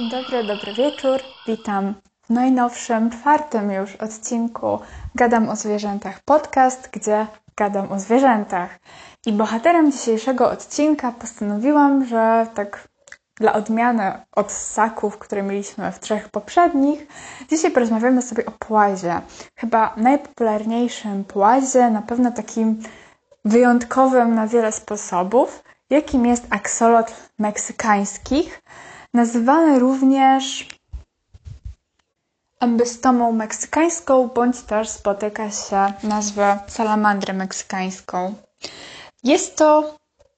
Dzień dobry, dobry wieczór. Witam w najnowszym, czwartym już odcinku Gadam o zwierzętach podcast, gdzie gadam o zwierzętach. I bohaterem dzisiejszego odcinka postanowiłam, że tak dla odmiany od ssaków, które mieliśmy w trzech poprzednich, dzisiaj porozmawiamy sobie o płazie. Chyba najpopularniejszym płazie, na pewno takim wyjątkowym na wiele sposobów, jakim jest aksolot meksykańskich, nazywany również ambystomą meksykańską, bądź też spotyka się nazwę salamandrę meksykańską. Jest to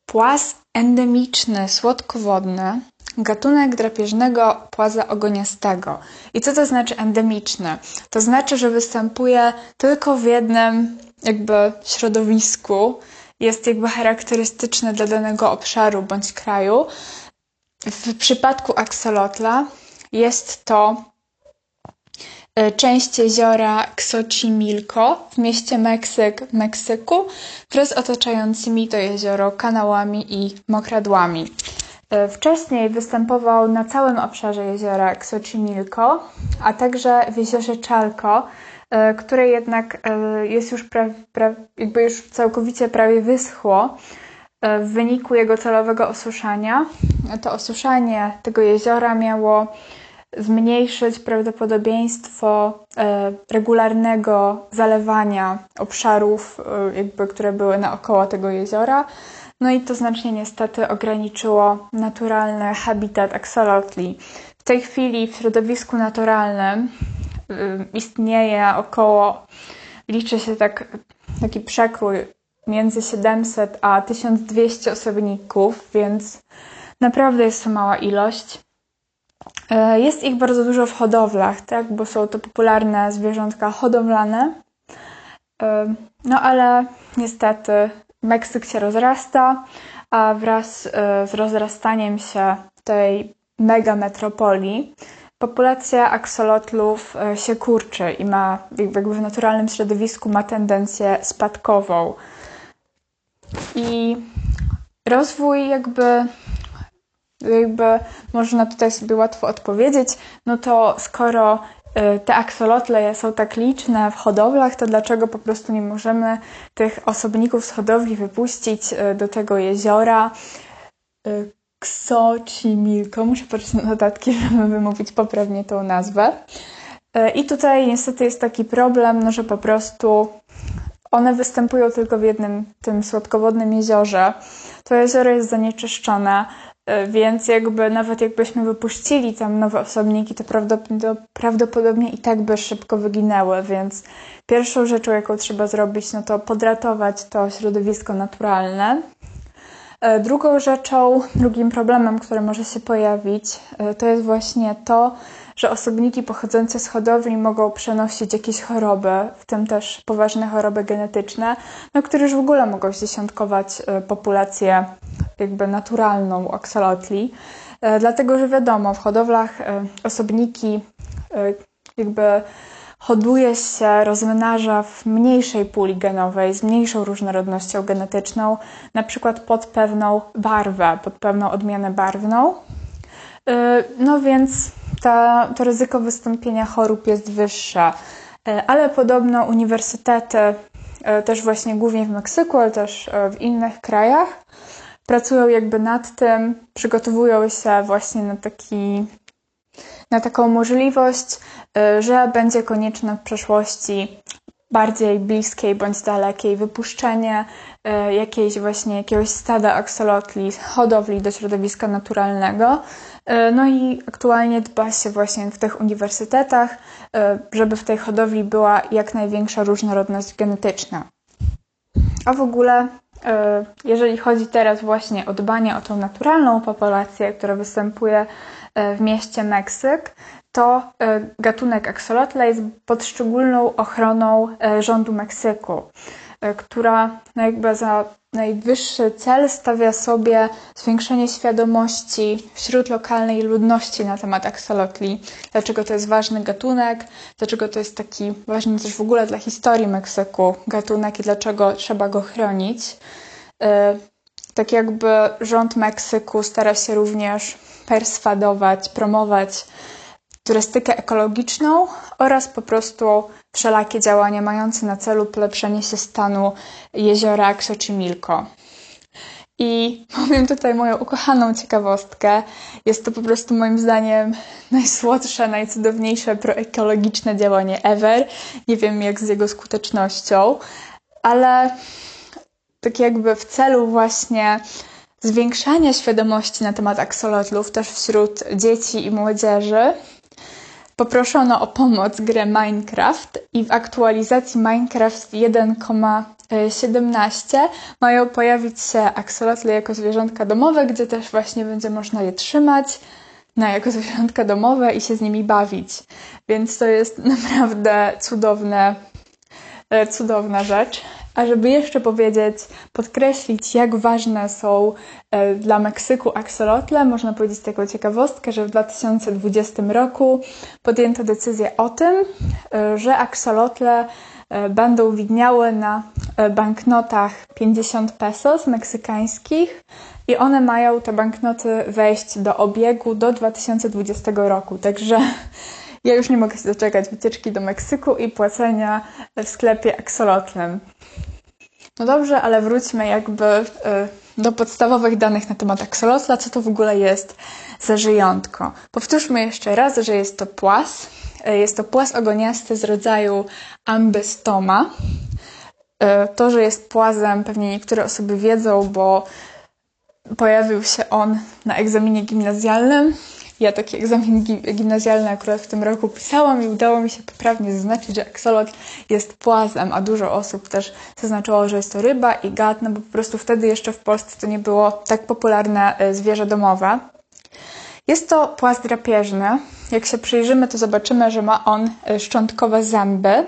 płaz endemiczny, słodkowodny, gatunek drapieżnego płaza ogoniastego. I co to znaczy endemiczny? To znaczy, że występuje tylko w jednym jakby środowisku, jest jakby charakterystyczny dla danego obszaru bądź kraju. W przypadku aksolotla jest to e, część jeziora Xochimilco w mieście Meksyk w Meksyku wraz otaczającymi to jezioro kanałami i mokradłami. E, wcześniej występował na całym obszarze jeziora Xochimilco, a także w jeziorze Chalco, e, które jednak jest już pra, pra, jakby już całkowicie prawie wyschło w wyniku jego celowego osuszania. To osuszanie tego jeziora miało zmniejszyć prawdopodobieństwo e, regularnego zalewania obszarów, e, jakby, które były naokoło tego jeziora. No i to znacznie niestety ograniczyło naturalny habitat axolotli. W tej chwili w środowisku naturalnym e, istnieje około, liczy się tak, taki przekrój między 700 a 1200 osobników, więc naprawdę jest to mała ilość. E, jest ich bardzo dużo w hodowlach, tak, bo są to popularne zwierzątka hodowlane. E, no ale niestety Meksyk się rozrasta, a wraz e, z rozrastaniem się tej mega metropolii populacja aksolotlów się kurczy i ma jakby w naturalnym środowisku ma tendencję spadkową. I rozwój jakby jakby można tutaj sobie łatwo odpowiedzieć, no to skoro y, te aksolotle są tak liczne w hodowlach, to dlaczego po prostu nie możemy tych osobników z hodowli wypuścić y, do tego jeziora? Ksocimilko, muszę patrzeć na notatki, żeby wymówić poprawnie tą nazwę. Y, I tutaj niestety jest taki problem, no, że po prostu one występują tylko w jednym tym słodkowodnym jeziorze. To jezioro jest zanieczyszczone, e, więc jakby nawet jakbyśmy wypuścili tam nowe osobniki, to prawdopodobnie i tak by szybko wyginęły, więc pierwszą rzeczą, jaką trzeba zrobić, no to podratować to środowisko naturalne. E, drugą rzeczą, drugim problemem, który może się pojawić, e, to jest właśnie to, że osobniki pochodzące z hodowli mogą przenosić jakieś choroby, w tym też poważne choroby genetyczne, no, które już w ogóle mogą zdziesiątkować e, populację jakby naturalną aksolotli. E, dlatego, że wiadomo, w hodowlach e, osobniki jakby hoduje się, rozmnaża w mniejszej puli genowej, z mniejszą różnorodnością genetyczną, na przykład pod pewną barwę, pod pewną odmianę barwną. No więc ta, to ryzyko wystąpienia chorób jest wyższe. E, ale podobno uniwersytety, e, też właśnie głównie w Meksyku, ale też w innych krajach, pracują jakby nad tym, przygotowują się właśnie na taki na taką możliwość, że będzie konieczne w przyszłości bardziej bliskiej bądź dalekiej wypuszczenie jakiejś właśnie jakiegoś stada aksolotli, hodowli do środowiska naturalnego, no i aktualnie dba się właśnie w tych uniwersytetach, e, żeby w tej hodowli była jak największa różnorodność genetyczna. A w ogóle, e, jeżeli chodzi teraz właśnie o dbanie o tą naturalną populację, która występuje w mieście Meksyk, to gatunek axolotla jest pod szczególną ochroną rządu Meksyku, która no jakby za najwyższy cel stawia sobie zwiększenie świadomości wśród lokalnej ludności na temat aksolotli. Dlaczego to jest ważny gatunek, dlaczego to jest taki ważny też w ogóle dla historii Meksyku gatunek i dlaczego trzeba go chronić. E, tak jakby rząd Meksyku stara się również perswadować, promować turystykę ekologiczną oraz po prostu wszelakie działania mające na celu polepszenie się stanu jeziora Xochimilco. I powiem tutaj moją ukochaną ciekawostkę. Jest to po prostu moim zdaniem najsłodsze, najcudowniejsze proekologiczne działanie ever. Nie wiem jak z jego skutecznością, ale tak jakby w celu właśnie zwiększania świadomości na temat aksolotlów też wśród dzieci i młodzieży, poproszono o pomoc grę Minecraft i w aktualizacji Minecraft 1,17 mają pojawić się aksolotle jako zwierzątka domowe, gdzie też właśnie będzie można je trzymać na jako zwierzątka domowe i się z nimi bawić. Więc to jest naprawdę cudowne, e, cudowna rzecz. A żeby jeszcze powiedzieć, podkreślić, jak ważne są e, dla Meksyku aksolotle, można powiedzieć taką ciekawostkę, że w 2020 roku podjęto decyzję o tym, e, że aksolotle e, będą widniały na banknotach 50 pesos meksykańskich i one mają te banknoty wejść do obiegu do 2020 roku. Także ja już nie mogę się doczekać wycieczki do Meksyku i płacenia w sklepie aksolotlem. No dobrze, ale wróćmy jakby y, do podstawowych danych na temat aksolotla, co to w ogóle jest za żyjątko. Powtórzmy jeszcze raz, że jest to płas. Y, jest to płas ogoniasty z rodzaju ambystoma. Y, to, że jest płazem, pewnie niektóre osoby wiedzą, bo pojawił się on na egzaminie gimnazjalnym ja taki egzamin gimnazjalny akurat w tym roku pisałam i udało mi się poprawnie zaznaczyć, że aksolot jest płazem, a dużo osób też zaznaczyło, że jest to ryba i gad, no bo po prostu wtedy jeszcze w Polsce to nie było tak popularne e, zwierzę domowe. Jest to płaz drapieżny. Jak się przyjrzymy, to zobaczymy, że ma on e, szczątkowe zęby.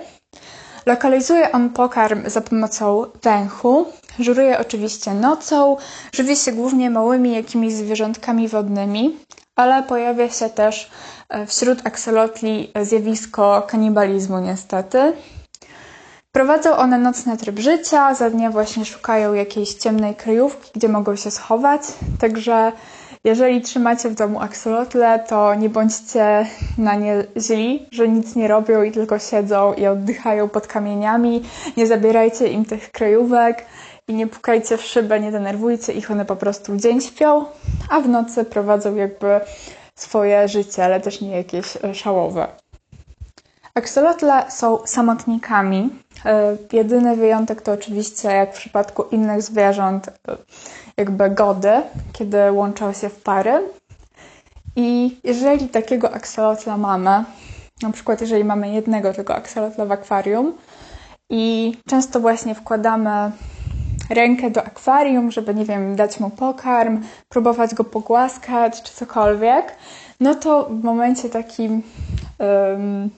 Lokalizuje on pokarm za pomocą węchu. Żuruje oczywiście nocą. Żywi się głównie małymi jakimiś zwierzątkami wodnymi ale pojawia się też e, wśród aksolotli zjawisko kanibalizmu niestety. Prowadzą one nocny tryb życia, za dnia właśnie szukają jakiejś ciemnej kryjówki, gdzie mogą się schować, także jeżeli trzymacie w domu aksolotle, to nie bądźcie na nie źli, że nic nie robią i tylko siedzą i oddychają pod kamieniami. Nie zabierajcie im tych kryjówek i nie pukajcie w szybę, nie denerwujcie ich, one po prostu dzień śpią, a w nocy prowadzą jakby swoje życie, ale też nie jakieś e, szałowe. Aksolotle są samotnikami. E, jedyny wyjątek to oczywiście, jak w przypadku innych zwierząt, e, jakby gody, kiedy łączą się w pary. I jeżeli takiego aksolotla mamy, na przykład jeżeli mamy jednego tylko aksolotla w akwarium i często właśnie wkładamy rękę do akwarium, żeby, nie wiem, dać mu pokarm, próbować go pogłaskać czy cokolwiek, no to w momencie takim um,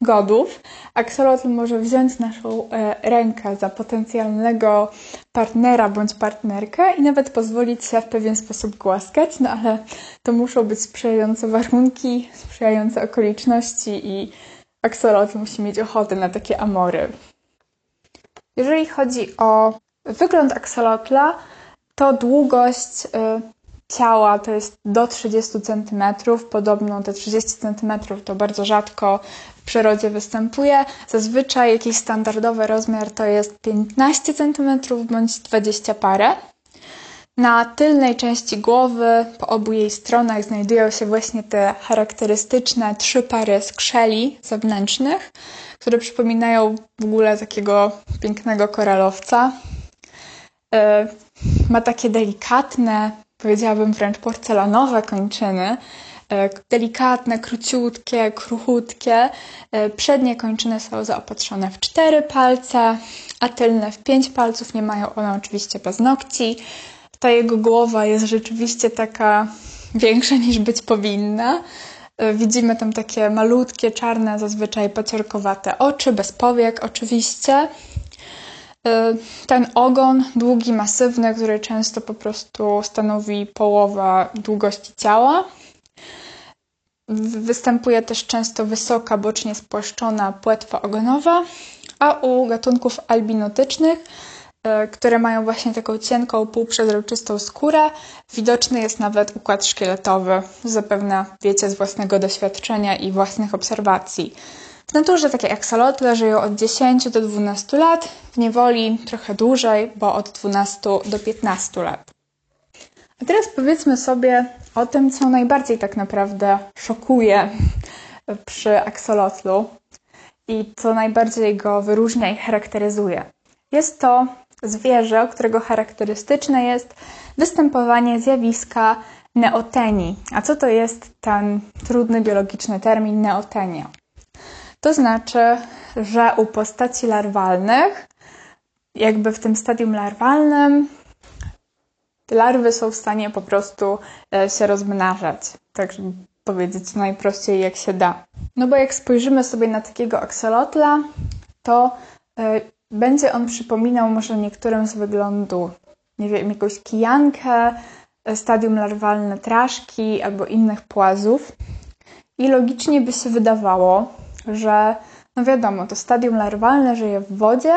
godów aksolotl może wziąć naszą e, rękę za potencjalnego partnera bądź partnerkę i nawet pozwolić się w pewien sposób głaskać, no ale to muszą być sprzyjające warunki, sprzyjające okoliczności i aksolotl musi mieć ochotę na takie amory. Jeżeli chodzi o Wygląd aksolotla to długość y, ciała to jest do 30 cm. Podobno te 30 cm to bardzo rzadko w przyrodzie występuje. Zazwyczaj jakiś standardowy rozmiar to jest 15 cm bądź 20 parę. Na tylnej części głowy, po obu jej stronach, znajdują się właśnie te charakterystyczne trzy pary skrzeli zewnętrznych, które przypominają w ogóle takiego pięknego koralowca. E, ma takie delikatne, powiedziałabym wręcz porcelanowe kończyny. E, delikatne, króciutkie, kruchutkie. E, przednie kończyny są zaopatrzone w cztery palce, a tylne w pięć palców. Nie mają one oczywiście paznokci. Ta jego głowa jest rzeczywiście taka większa niż być powinna. Widzimy tam takie malutkie, czarne, zazwyczaj paciorkowate oczy, bez powiek oczywiście. Y, ten ogon długi, masywny, który często po prostu stanowi połowę długości ciała. Występuje też często wysoka, bocznie spłaszczona płetwa ogonowa, a u gatunków albinotycznych które mają właśnie taką cienką, półprzezroczystą skórę. Widoczny jest nawet układ szkieletowy. Zapewne wiecie z własnego doświadczenia i własnych obserwacji. W naturze takie aksolotle żyją od 10 do 12 lat, w niewoli trochę dłużej, bo od 12 do 15 lat. A teraz powiedzmy sobie o tym, co najbardziej tak naprawdę szokuje przy aksolotlu i co najbardziej go wyróżnia i charakteryzuje. Jest to zwierzę, którego charakterystyczne jest występowanie zjawiska neotenii. A co to jest ten trudny biologiczny termin neotenia? To znaczy, że u postaci larwalnych, jakby w tym stadium larwalnym, larwy są w stanie po prostu e, się rozmnażać. Tak, powiedzieć najprościej jak się da. No bo jak spojrzymy sobie na takiego aksolotla, to y, będzie on przypominał może niektórym z wyglądu, nie wiem, jakąś kijankę, e, stadium larwalne traszki albo innych płazów. I logicznie by się wydawało, że no wiadomo, to stadium larwalne żyje w wodzie,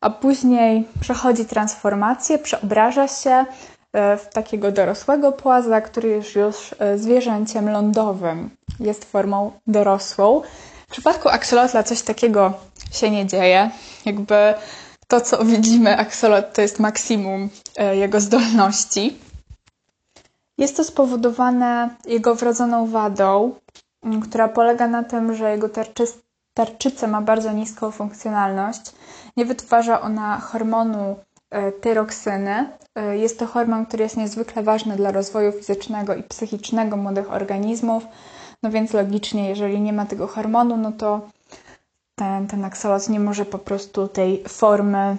a później przechodzi transformację, przeobraża się e, w takiego dorosłego płaza, który jest już e, zwierzęciem lądowym. Jest formą dorosłą. W przypadku aksolotla coś takiego się nie dzieje. Jakby to, co widzimy, aksolot to jest maksimum e, jego zdolności. Jest to spowodowane jego wrodzoną wadą, która polega na tym, że jego tarczyca ma bardzo niską funkcjonalność. Nie wytwarza ona hormonu e, tyroksyny. E, jest to hormon, który jest niezwykle ważny dla rozwoju fizycznego i psychicznego młodych organizmów. No więc logicznie, jeżeli nie ma tego hormonu, no to ten, ten aksolot nie może po prostu tej formy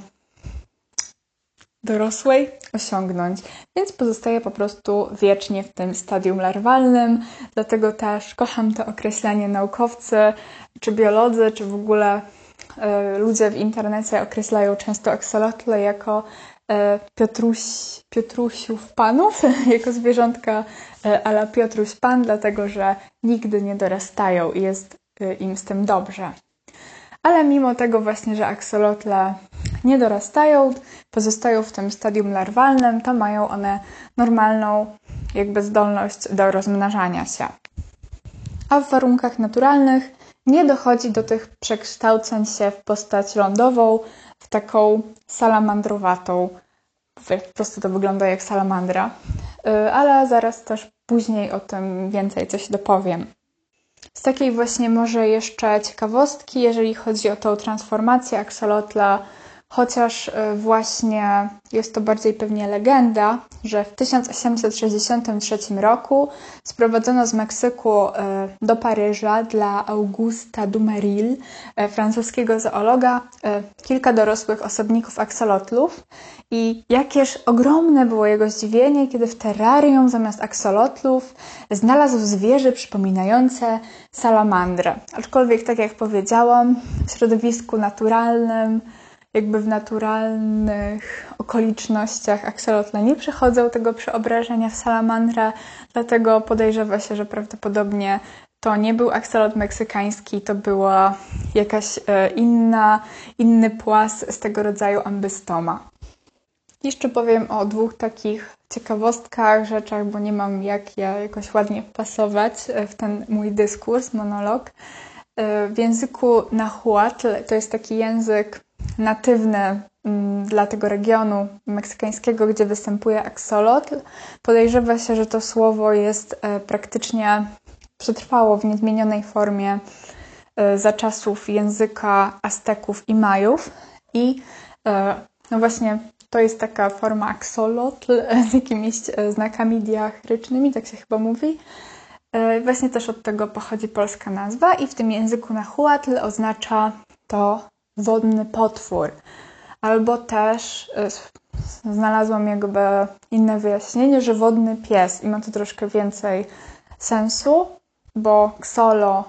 dorosłej osiągnąć, więc pozostaje po prostu wiecznie w tym stadium larwalnym. Dlatego też kocham to określenie naukowcy, czy biolodzy, czy w ogóle y, ludzie w internecie określają często aksolotle jako y, Piotruś, Piotrusiów panów, jako zwierzątka y, ala Piotruś pan, dlatego że nigdy nie dorastają i jest im z tym dobrze ale mimo tego właśnie, że aksolotle nie dorastają, pozostają w tym stadium larwalnym, to mają one normalną jakby zdolność do rozmnażania się. A w warunkach naturalnych nie dochodzi do tych przekształceń się w postać lądową, w taką salamandrowatą. Po prostu to wygląda jak salamandra, y, ale zaraz też później o tym więcej coś dopowiem. Z takiej właśnie może jeszcze ciekawostki, jeżeli chodzi o tą transformację aksolotla, chociaż e, właśnie jest to bardziej pewnie legenda, że w 1863 roku sprowadzono z Meksyku e, do Paryża dla Augusta Dumeril, e, francuskiego zoologa, kilka dorosłych osobników aksolotlów i jakież ogromne było jego zdziwienie, kiedy w terrarium zamiast aksolotlów znalazł zwierzę przypominające salamandrę. Aczkolwiek, tak jak powiedziałam, w środowisku naturalnym, jakby w naturalnych okolicznościach aksolotle nie przechodzą tego przeobrażenia w salamandrę, dlatego podejrzewa się, że prawdopodobnie to nie był aksolot meksykański, to była jakaś e, inna, inny płas z tego rodzaju ambystoma. Jeszcze powiem o dwóch takich ciekawostkach, rzeczach, bo nie mam jak ja jakoś ładnie wpasować e, w ten mój dyskurs, monolog. E, w języku Nahuatl, to jest taki język natywny mm, dla tego regionu meksykańskiego, gdzie występuje aksolotl. Podejrzewa się, że to słowo jest e, praktycznie przetrwało w niezmienionej formie za czasów języka Azteków i Majów. I no właśnie to jest taka forma axolotl z jakimiś e, znakami diachrycznymi, tak się chyba mówi. E, właśnie też od tego pochodzi polska nazwa i w tym języku nahuatl oznacza to wodny potwór. Albo też e, znalazłam jakby inne wyjaśnienie, że wodny pies i ma to troszkę więcej sensu, bo ksolo,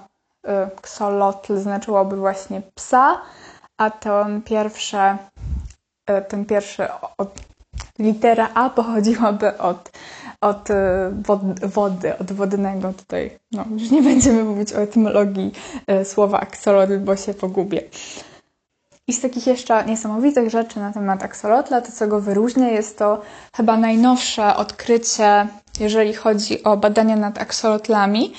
ksolotl znaczyłoby właśnie psa, a to pierwsze E, ten pierwszy, od, litera A pochodziłaby od, od wody, od wodnego tutaj. No, już nie będziemy mówić o etymologii słowa aksolotl, bo się pogubię. I z takich jeszcze niesamowitych rzeczy na temat aksolotla, to co go wyróżnia, jest to chyba najnowsze odkrycie, jeżeli chodzi o badania nad aksolotlami.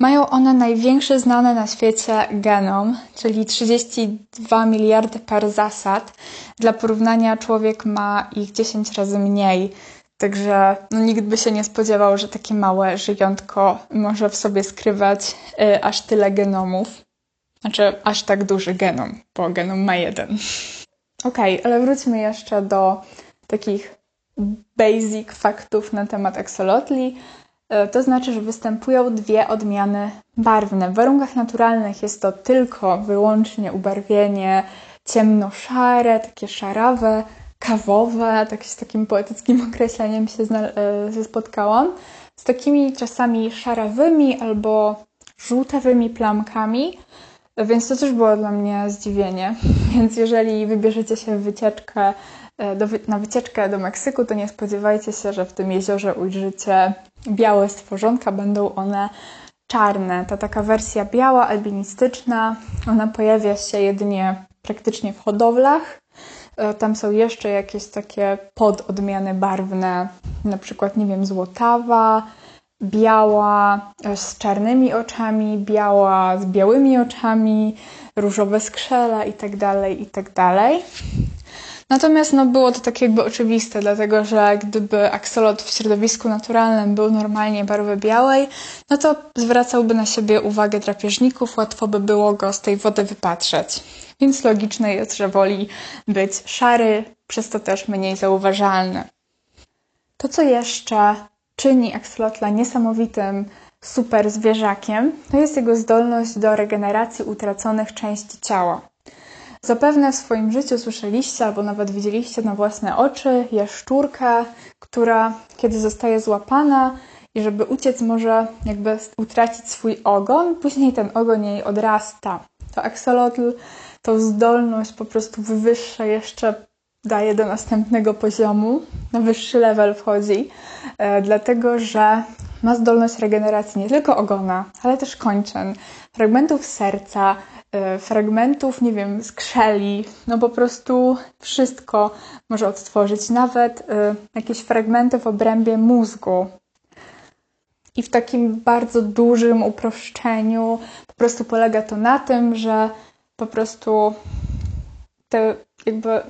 Mają one największy znany na świecie genom, czyli 32 miliardy par zasad. Dla porównania człowiek ma ich 10 razy mniej. Także no, nikt by się nie spodziewał, że takie małe żyjątko może w sobie skrywać y, aż tyle genomów. Znaczy, aż tak duży genom, bo genom ma jeden. Okej, okay, ale wróćmy jeszcze do takich basic faktów na temat axolotli. E, to znaczy, że występują dwie odmiany barwne. W warunkach naturalnych jest to tylko, wyłącznie ubarwienie ciemno-szare, takie szarawe, kawowe, tak z takim poetyckim określeniem się, e, się spotkałam. Z takimi czasami szarawymi albo żółtawymi plamkami, więc to też było dla mnie zdziwienie. Więc jeżeli wybierzecie się w wycieczkę, e, do, na wycieczkę do Meksyku, to nie spodziewajcie się, że w tym jeziorze ujrzycie białe stworzonka, będą one czarne. Ta taka wersja biała, albinistyczna, ona pojawia się jedynie praktycznie w hodowlach. E, tam są jeszcze jakieś takie pododmiany barwne, na przykład, nie wiem, złotawa, biała e, z czarnymi oczami, biała z białymi oczami, różowe skrzela itd., tak itd. Tak Natomiast no, było to tak jakby oczywiste, dlatego że gdyby aksolot w środowisku naturalnym był normalnie barwy białej, no to zwracałby na siebie uwagę drapieżników, łatwo by było go z tej wody wypatrzeć. Więc logiczne jest, że woli być szary, przez to też mniej zauważalny. To, co jeszcze czyni aksolotla niesamowitym super zwierzakiem, to jest jego zdolność do regeneracji utraconych części ciała. Zapewne w swoim życiu słyszeliście albo nawet widzieliście na własne oczy jaszczurkę, która kiedy zostaje złapana i żeby uciec może jakby utracić swój ogon, później ten ogon jej odrasta. To aksolotl tą zdolność po prostu wywyższa jeszcze daje do następnego poziomu, na wyższy level wchodzi, e, dlatego że ma zdolność regeneracji nie tylko ogona, ale też kończyn, fragmentów serca, e, fragmentów, nie wiem, skrzeli, no po prostu wszystko może odtworzyć, nawet e, jakieś fragmenty w obrębie mózgu. I w takim bardzo dużym uproszczeniu po prostu polega to na tym, że po prostu te jakby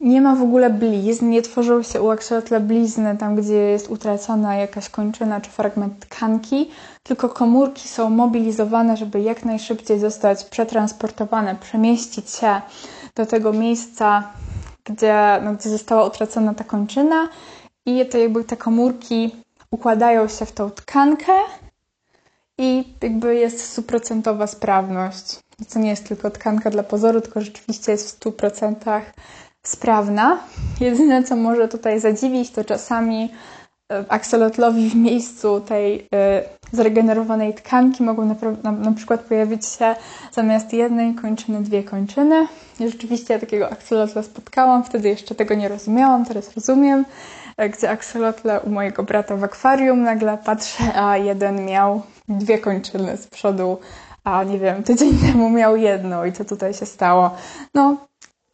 nie ma w ogóle blizn, nie tworzą się u aksolotla blizny tam, gdzie jest utracona jakaś kończyna czy fragment tkanki, tylko komórki są mobilizowane, żeby jak najszybciej zostać przetransportowane, przemieścić się do tego miejsca, gdzie, no, gdzie została utracona ta kończyna i to jakby te komórki układają się w tą tkankę i jakby jest stuprocentowa sprawność. To nie jest tylko tkanka dla pozoru, tylko rzeczywiście jest w 100% sprawna. Jedyne, co może tutaj zadziwić, to czasami e, aksolotlowi w miejscu tej e, zregenerowanej tkanki mogą na, na, na, przykład pojawić się zamiast jednej kończyny dwie kończyny. I rzeczywiście ja takiego aksolotla spotkałam, wtedy jeszcze tego nie rozumiałam, teraz rozumiem. E, gdzie aksolotle u mojego brata w akwarium nagle patrzę, a jeden miał dwie kończyny z przodu, a nie wiem, tydzień temu miał jedno i co tutaj się stało. No,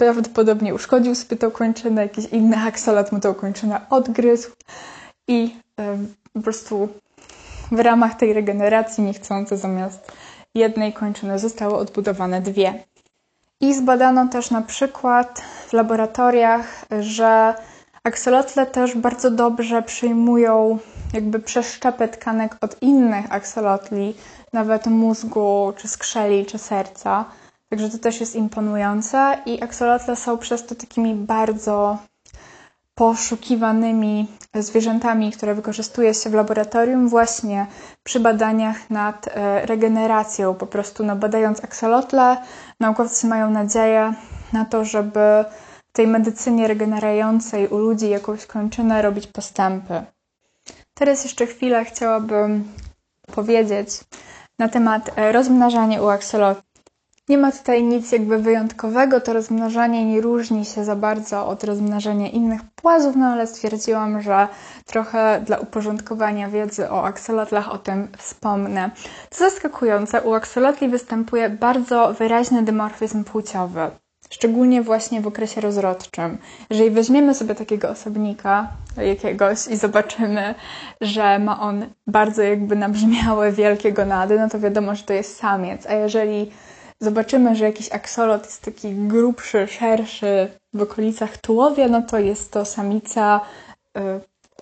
prawdopodobnie uszkodził sobie tą kończynę, jakiś inny aksolot mu tą kończynę odgryzł i po prostu w ramach tej regeneracji niechcący zamiast jednej kończyny zostały odbudowane dwie. I zbadano też na przykład w laboratoriach, że aksolotle też bardzo dobrze przyjmują jakby przeszczepy tkanek od innych aksolotli, nawet mózgu, czy skrzeli, czy serca. Także to też jest imponujące i aksolotle są przez to takimi bardzo poszukiwanymi zwierzętami, które wykorzystuje się w laboratorium właśnie przy badaniach nad e, regeneracją. Po prostu no, badając aksolotle, naukowcy mają nadzieję na to, żeby w tej medycynie regenerującej u ludzi jakąś kończynę robić postępy. Teraz jeszcze chwilę chciałabym powiedzieć na temat e, rozmnażania u aksolotli. Nie ma tutaj nic jakby wyjątkowego, to rozmnażanie nie różni się za bardzo od rozmnażania innych płazów, no ale stwierdziłam, że trochę dla uporządkowania wiedzy o aksolotlach o tym wspomnę. Co zaskakujące, u aksolotli występuje bardzo wyraźny dymorfizm płciowy. szczególnie właśnie w okresie rozrodczym. Jeżeli weźmiemy sobie takiego osobnika jakiegoś i zobaczymy, że ma on bardzo jakby nabrzmiałe, wielkie gonady, no to wiadomo, że to jest samiec. A jeżeli zobaczymy, że jakiś aksolot jest taki grubszy, szerszy w okolicach tułowia, no to jest to samica y,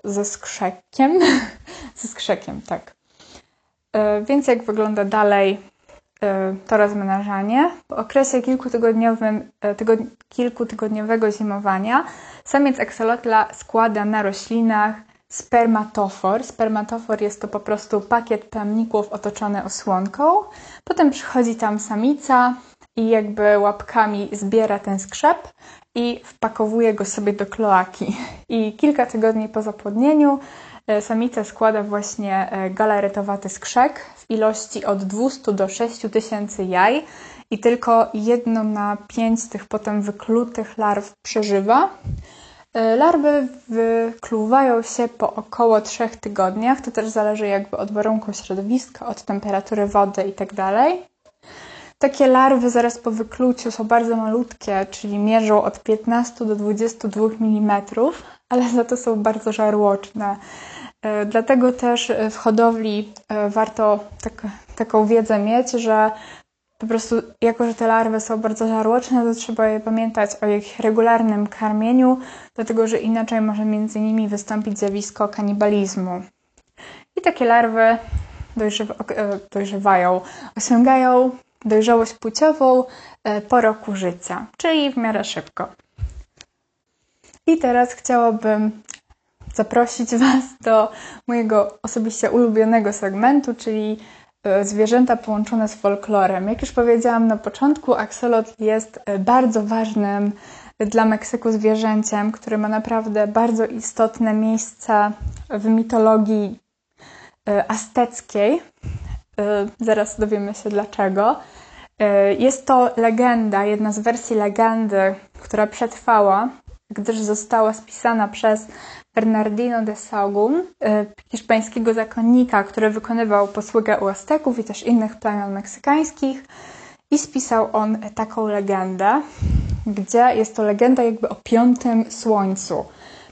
ze skrzekiem. ze skrzekiem, tak. Y, więc jak wygląda dalej Y, to rozmnażanie. Po okresie kilkutygodniowym, y, tygod, kilkutygodniowego zimowania samiec aksolotla składa na roślinach spermatofor. Spermatofor jest to po prostu pakiet plemników otoczony osłonką. Potem przychodzi tam samica i jakby łapkami zbiera ten skrzep i wpakowuje go sobie do kloaki. I kilka tygodni po zapłodnieniu E, samica składa właśnie e, galaretowaty skrzek w ilości od 200 do 6 tysięcy jaj i tylko jedno na pięć tych potem wyklutych larw przeżywa. E, larwy wykluwają się po około 3 tygodniach. To też zależy jakby od warunków środowiska, od temperatury wody itd. Tak Takie larwy zaraz po wykluciu są bardzo malutkie, czyli mierzą od 15 do 22 mm, ale za to są bardzo żarłoczne. E, dlatego też w hodowli e, warto tak, taką wiedzę mieć, że po prostu, jako że te larwy są bardzo żarłoczne, to trzeba pamiętać o ich regularnym karmieniu, dlatego że inaczej może między nimi wystąpić zjawisko kanibalizmu. I takie larwy dojrzewa, dojrzewają, osiągają dojrzałość płciową po roku życia, czyli w miarę szybko. I teraz chciałabym zaprosić Was do mojego osobiście ulubionego segmentu, czyli e, zwierzęta połączone z folklorem. Jak już powiedziałam na początku, aksolot jest e, bardzo ważnym dla Meksyku zwierzęciem, które ma naprawdę bardzo istotne miejsce w mitologii e, azteckiej. Zaraz dowiemy się dlaczego. Jest to legenda, jedna z wersji legendy, która przetrwała, gdyż została spisana przez Bernardino de Sahagún, e, hiszpańskiego zakonnika, który wykonywał posługę u Azteków i też innych plemion meksykańskich. I spisał on taką legendę, gdzie jest to legenda jakby o piątym słońcu.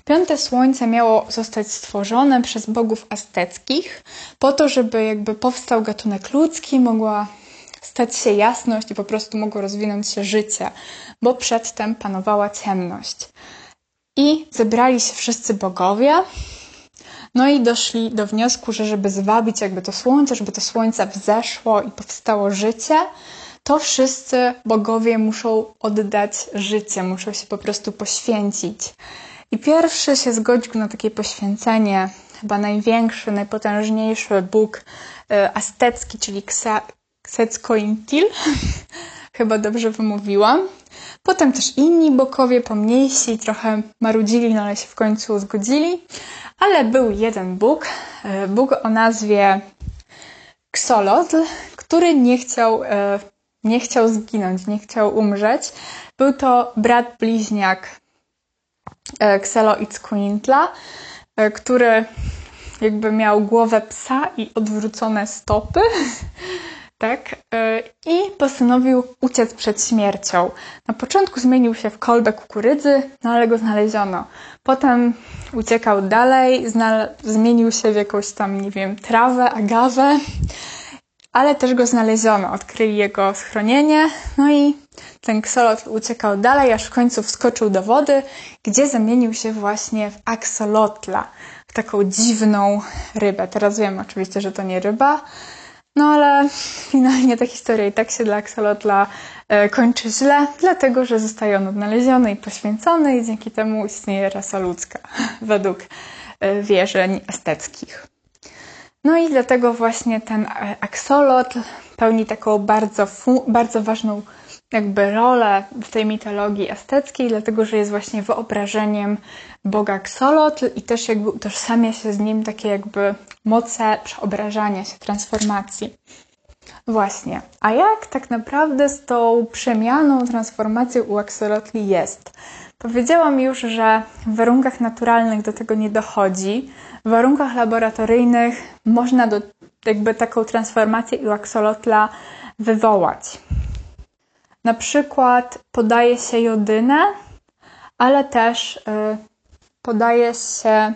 Piąte słońce miało zostać stworzone przez bogów azteckich po to, żeby jakby powstał gatunek ludzki, mogła stać się jasność i po prostu mogło rozwinąć się życie, bo przedtem panowała ciemność. I zebrali się wszyscy bogowie, no i doszli do wniosku, że żeby zwabić jakby to słońce, żeby to słońce wzeszło i powstało życie, to wszyscy bogowie muszą oddać życie, muszą się po prostu poświęcić. I pierwszy się zgodził na takie poświęcenie, chyba największy, najpotężniejszy bóg e, aztecki, czyli Quetzalcoatl, chyba dobrze wymówiłam. Potem też inni bokowie, pomniejsi, trochę marudzili, no ale się w końcu zgodzili. Ale był jeden bóg, e, bóg o nazwie Xolotl, który nie chciał, e, nie chciał zginąć, nie chciał umrzeć. Był to brat bliźniak e, Xeloitzcuintla, który jakby miał głowę psa i odwrócone stopy. tak? E, I postanowił uciec przed śmiercią. Na początku zmienił się w kolbę kukurydzy, no ale go znaleziono. Potem uciekał dalej, zmienił się w jakąś tam, nie wiem, trawę, agawę, ale też go znaleziono. Odkryli jego schronienie, no i ten ksolot uciekał dalej, aż w końcu wskoczył do wody, gdzie zamienił się właśnie w aksolotla, w taką dziwną rybę. Teraz wiem oczywiście, że to nie ryba, no ale finalnie ta historia i tak się dla Axolotla e, kończy źle, dlatego że zostaje on odnaleziony i poświęcony i dzięki temu istnieje rasa ludzka według e, wierzeń esteckich. No i dlatego właśnie ten e, aksolotl pełni taką bardzo, bardzo ważną jakby rolę w tej mitologii azteckiej, dlatego że jest właśnie wyobrażeniem boga Axolotl i też jakby utożsamia się z nim takie jakby moce przeobrażania się, transformacji. Właśnie. A jak tak naprawdę z tą przemianą, transformacją u aksolotli jest? Powiedziałam już, że w warunkach naturalnych do tego nie dochodzi. W warunkach laboratoryjnych można do, jakby taką transformację u aksolotla wywołać. Na przykład podaje się jodynę, ale też y, podaje się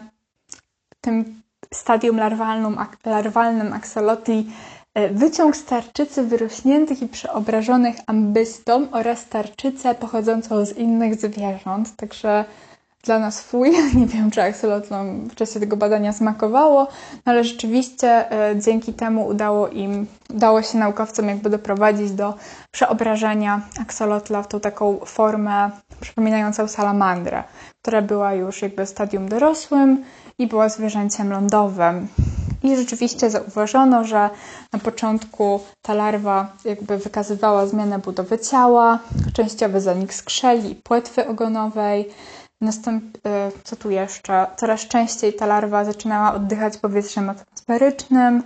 tym stadium larwalnym, larwalnym aksolotli y, wyciąg z tarczycy wyrośniętych i przeobrażonych ambystom oraz tarczycę pochodzącą z innych zwierząt. Także dla nas fuj. Nie wiem, czy aksolotl w czasie tego badania smakowało, no ale rzeczywiście e, dzięki temu udało im, udało się naukowcom jakby doprowadzić do przeobrażenia aksolotla w tą taką formę przypominającą salamandrę, która była już jakby stadium dorosłym i była zwierzęciem lądowym. I rzeczywiście zauważono, że na początku ta larwa jakby wykazywała zmianę budowy ciała, częściowy zanik skrzeli i płetwy ogonowej, Następ, e, co tu jeszcze? Coraz częściej ta larwa zaczynała oddychać powietrzem atmosferycznym,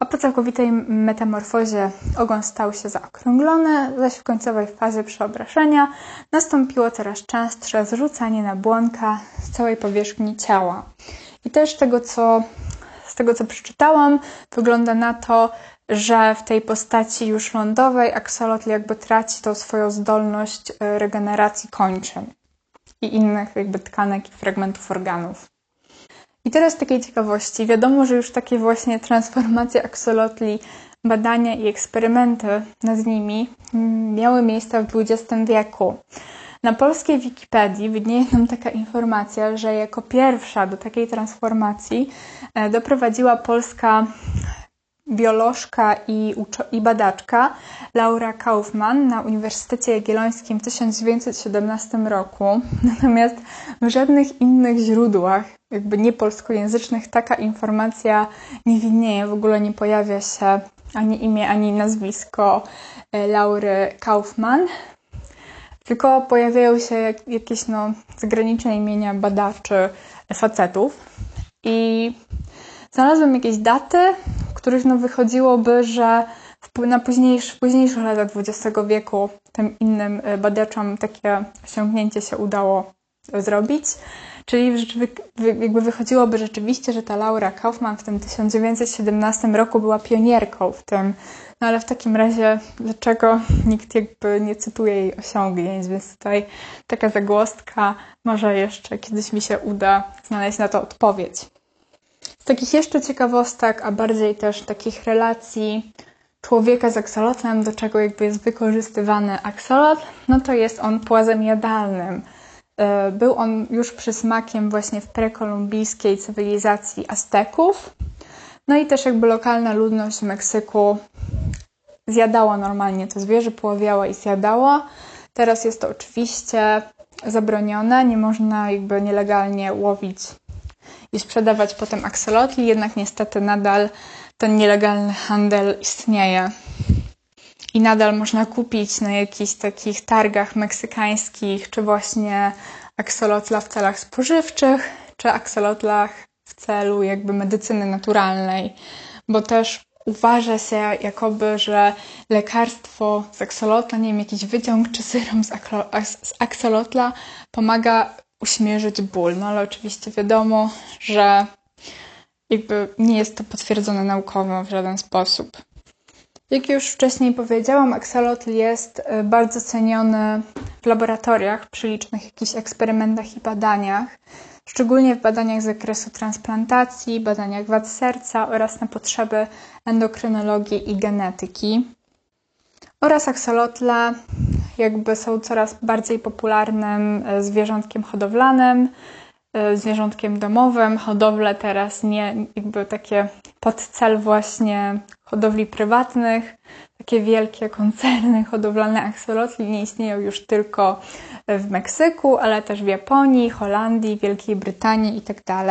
a po całkowitej metamorfozie ogon stał się zaokrąglony, zaś w końcowej fazie przeobrażenia nastąpiło coraz częstsze zrzucanie na błonka z całej powierzchni ciała. I też tego, co, z tego, co przeczytałam, wygląda na to, że w tej postaci już lądowej aksolotl jakby traci tą swoją zdolność e, regeneracji kończyn i innych jakby tkanek i fragmentów organów. I teraz takiej ciekawości, wiadomo, że już takie właśnie transformacje aksolotli, badania i eksperymenty nad nimi miały miejsce w XX wieku. Na polskiej Wikipedii widnieje nam taka informacja, że jako pierwsza do takiej transformacji e, doprowadziła polska biolożka i, i badaczka Laura Kaufmann na Uniwersytecie Jagiellońskim w 1917 roku. Natomiast w żadnych innych źródłach, jakby niepolskojęzycznych, taka informacja nie widnieje, w ogóle nie pojawia się ani imię, ani nazwisko e, Laury Kaufmann. Tylko pojawiają się jakieś no, zagraniczne imienia badaczy facetów. I znalazłam jakieś daty, których no wychodziłoby, że w, na późniejsz, w późniejszych latach XX wieku tym innym e, badaczom takie osiągnięcie się udało zrobić. Czyli jakby wychodziłoby rzeczywiście, że ta Laura Kaufman w tym 1917 roku była pionierką w tym. No ale w takim razie, dlaczego nikt jakby nie cytuje jej osiągnięć? Więc tutaj taka zagłostka, może jeszcze kiedyś mi się uda znaleźć na to odpowiedź takich jeszcze ciekawostek, a bardziej też takich relacji człowieka z aksolotlem, do czego jakby jest wykorzystywany aksolotl, no to jest on płazem jadalnym. E, był on już przysmakiem właśnie w prekolumbijskiej cywilizacji Azteków. No i też jakby lokalna ludność Meksyku zjadała normalnie to zwierzę, poławiała i zjadała. Teraz jest to oczywiście zabronione, nie można jakby nielegalnie łowić i sprzedawać potem aksolotli, jednak niestety nadal ten nielegalny handel istnieje. I nadal można kupić na jakichś takich targach meksykańskich, czy właśnie aksolotla w celach spożywczych, czy aksolotlach w celu jakby medycyny naturalnej, bo też uważa się jakoby, że lekarstwo z aksolotla, nie wiem, jakiś wyciąg czy syrom z, aksolotla pomaga uśmierzyć ból. No ale oczywiście wiadomo, że jakby nie jest to potwierdzone naukowo w żaden sposób. Jak już wcześniej powiedziałam, aksolotl jest e, bardzo ceniony w laboratoriach przy licznych jakichś eksperymentach i badaniach, szczególnie w badaniach z zakresu transplantacji, badaniach wad serca oraz na potrzeby endokrynologii i genetyki. Oraz aksolotla jakby są coraz bardziej popularnym e, zwierzątkiem hodowlanym, e, zwierzątkiem domowym. Hodowle teraz nie, jakby takie pod cel właśnie hodowli prywatnych. Takie wielkie koncerny hodowlane aksolotli nie istnieją już tylko w Meksyku, ale też w Japonii, Holandii, Wielkiej Brytanii itd. Tak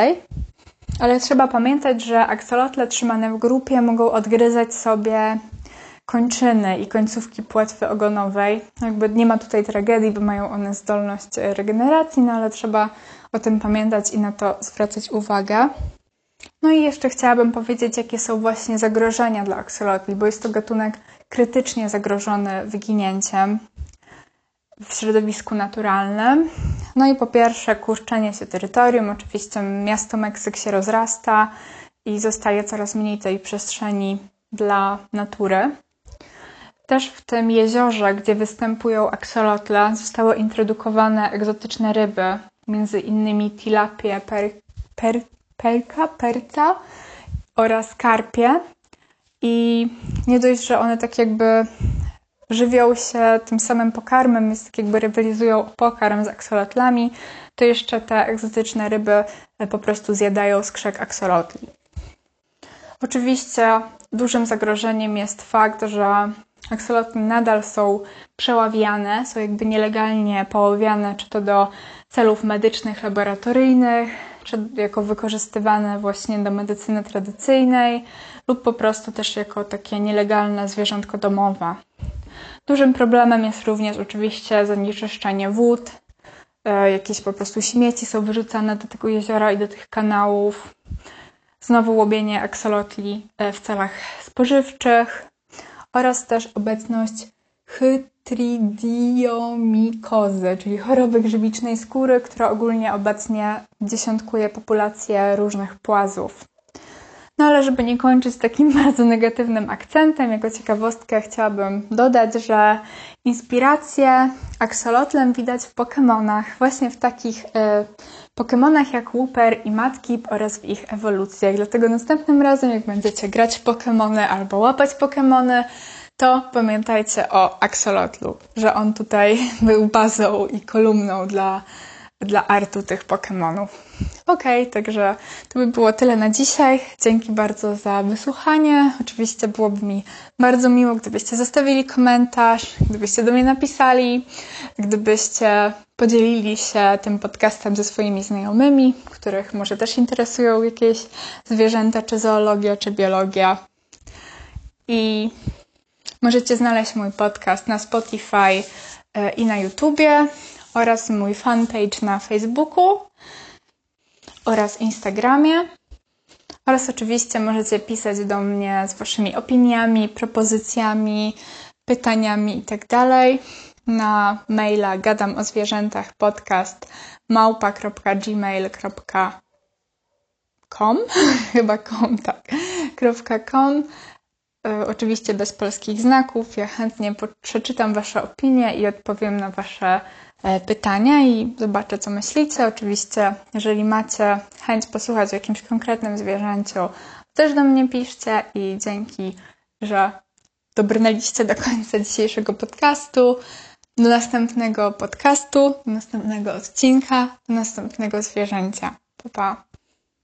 ale trzeba pamiętać, że aksolotle trzymane w grupie mogą odgryzać sobie kończyny i końcówki płetwy ogonowej. Jakby nie ma tutaj tragedii, bo mają one zdolność regeneracji, no ale trzeba o tym pamiętać i na to zwracać uwagę. No i jeszcze chciałabym powiedzieć, jakie są właśnie zagrożenia dla aksolotli, bo jest to gatunek krytycznie zagrożony wyginięciem w środowisku naturalnym. No i po pierwsze kurczenie się terytorium. Oczywiście miasto Meksyk się rozrasta i zostaje coraz mniej tej przestrzeni dla natury. Też w tym jeziorze, gdzie występują aksolotle, zostały introdukowane egzotyczne ryby, między innymi tilapie, per, per, perka, perca oraz karpie. I nie dość, że one tak jakby żywią się tym samym pokarmem, jest tak jakby rywalizują pokarm z aksolotlami, to jeszcze te egzotyczne ryby po prostu zjadają skrzek aksolotli. Oczywiście dużym zagrożeniem jest fakt, że aksolotli nadal są przeławiane, są jakby nielegalnie poławiane, czy to do celów medycznych, laboratoryjnych, czy jako wykorzystywane właśnie do medycyny tradycyjnej, lub po prostu też jako takie nielegalne zwierzątko domowe. Dużym problemem jest również oczywiście zanieczyszczenie wód, e, jakieś po prostu śmieci są wyrzucane do tego jeziora i do tych kanałów. Znowu łobienie aksolotli e, w celach spożywczych oraz też obecność chytridiomikozy, czyli choroby grzybicznej skóry, która ogólnie obecnie dziesiątkuje populację różnych płazów. No ale żeby nie kończyć takim bardzo negatywnym akcentem, jako ciekawostkę chciałabym dodać, że inspirację aksolotlem widać w Pokémonach, właśnie w takich y, Pokémonach jak Wooper i Madkip oraz w ich ewolucjach. Dlatego następnym razem, jak będziecie grać Pokémony albo łapać Pokémony, to pamiętajcie o aksolotlu, że on tutaj był bazą i kolumną dla dla artu tych Pokémonów. Ok, także to by było tyle na dzisiaj. Dzięki bardzo za wysłuchanie. Oczywiście byłoby mi bardzo miło, gdybyście zostawili komentarz, gdybyście do mnie napisali, gdybyście podzielili się tym podcastem ze swoimi znajomymi, których może też interesują jakieś zwierzęta, czy zoologia, czy biologia. I możecie znaleźć mój podcast na Spotify e, i na YouTubie oraz mój fanpage na Facebooku oraz Instagramie. Oraz oczywiście możecie pisać do mnie z Waszymi opiniami, propozycjami, pytaniami itd. Tak na maila gadam o zwierzętach podcast małpa.gmail.com chyba com, tak, .com e, Oczywiście bez polskich znaków. Ja chętnie przeczytam Wasze opinie i odpowiem na Wasze E, pytania i zobaczę, co myślicie. Oczywiście, jeżeli macie chęć posłuchać o jakimś konkretnym zwierzęciu, też do mnie piszcie i dzięki, że dobrnęliście do końca dzisiejszego podcastu. Do następnego podcastu, do następnego odcinka, do następnego zwierzęcia. Pa, pa.